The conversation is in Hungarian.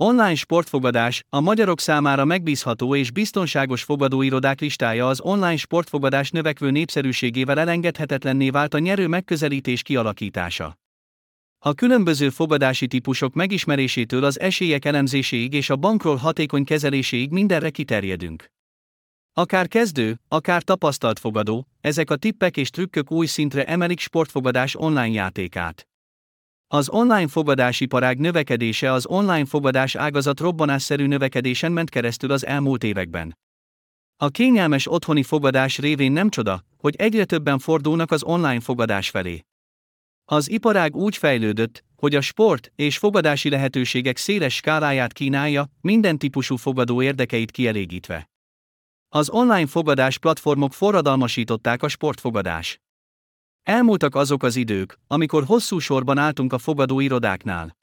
Online sportfogadás a magyarok számára megbízható és biztonságos fogadóirodák listája az online sportfogadás növekvő népszerűségével elengedhetetlenné vált a nyerő megközelítés kialakítása. A különböző fogadási típusok megismerésétől az esélyek elemzéséig és a bankról hatékony kezeléséig mindenre kiterjedünk. Akár kezdő, akár tapasztalt fogadó, ezek a tippek és trükkök új szintre emelik sportfogadás online játékát. Az online fogadásiparág növekedése az online fogadás ágazat robbanásszerű növekedésen ment keresztül az elmúlt években. A kényelmes otthoni fogadás révén nem csoda, hogy egyre többen fordulnak az online fogadás felé. Az iparág úgy fejlődött, hogy a sport és fogadási lehetőségek széles skáláját kínálja, minden típusú fogadó érdekeit kielégítve. Az online fogadás platformok forradalmasították a sportfogadás. Elmúltak azok az idők, amikor hosszú sorban álltunk a fogadó irodáknál.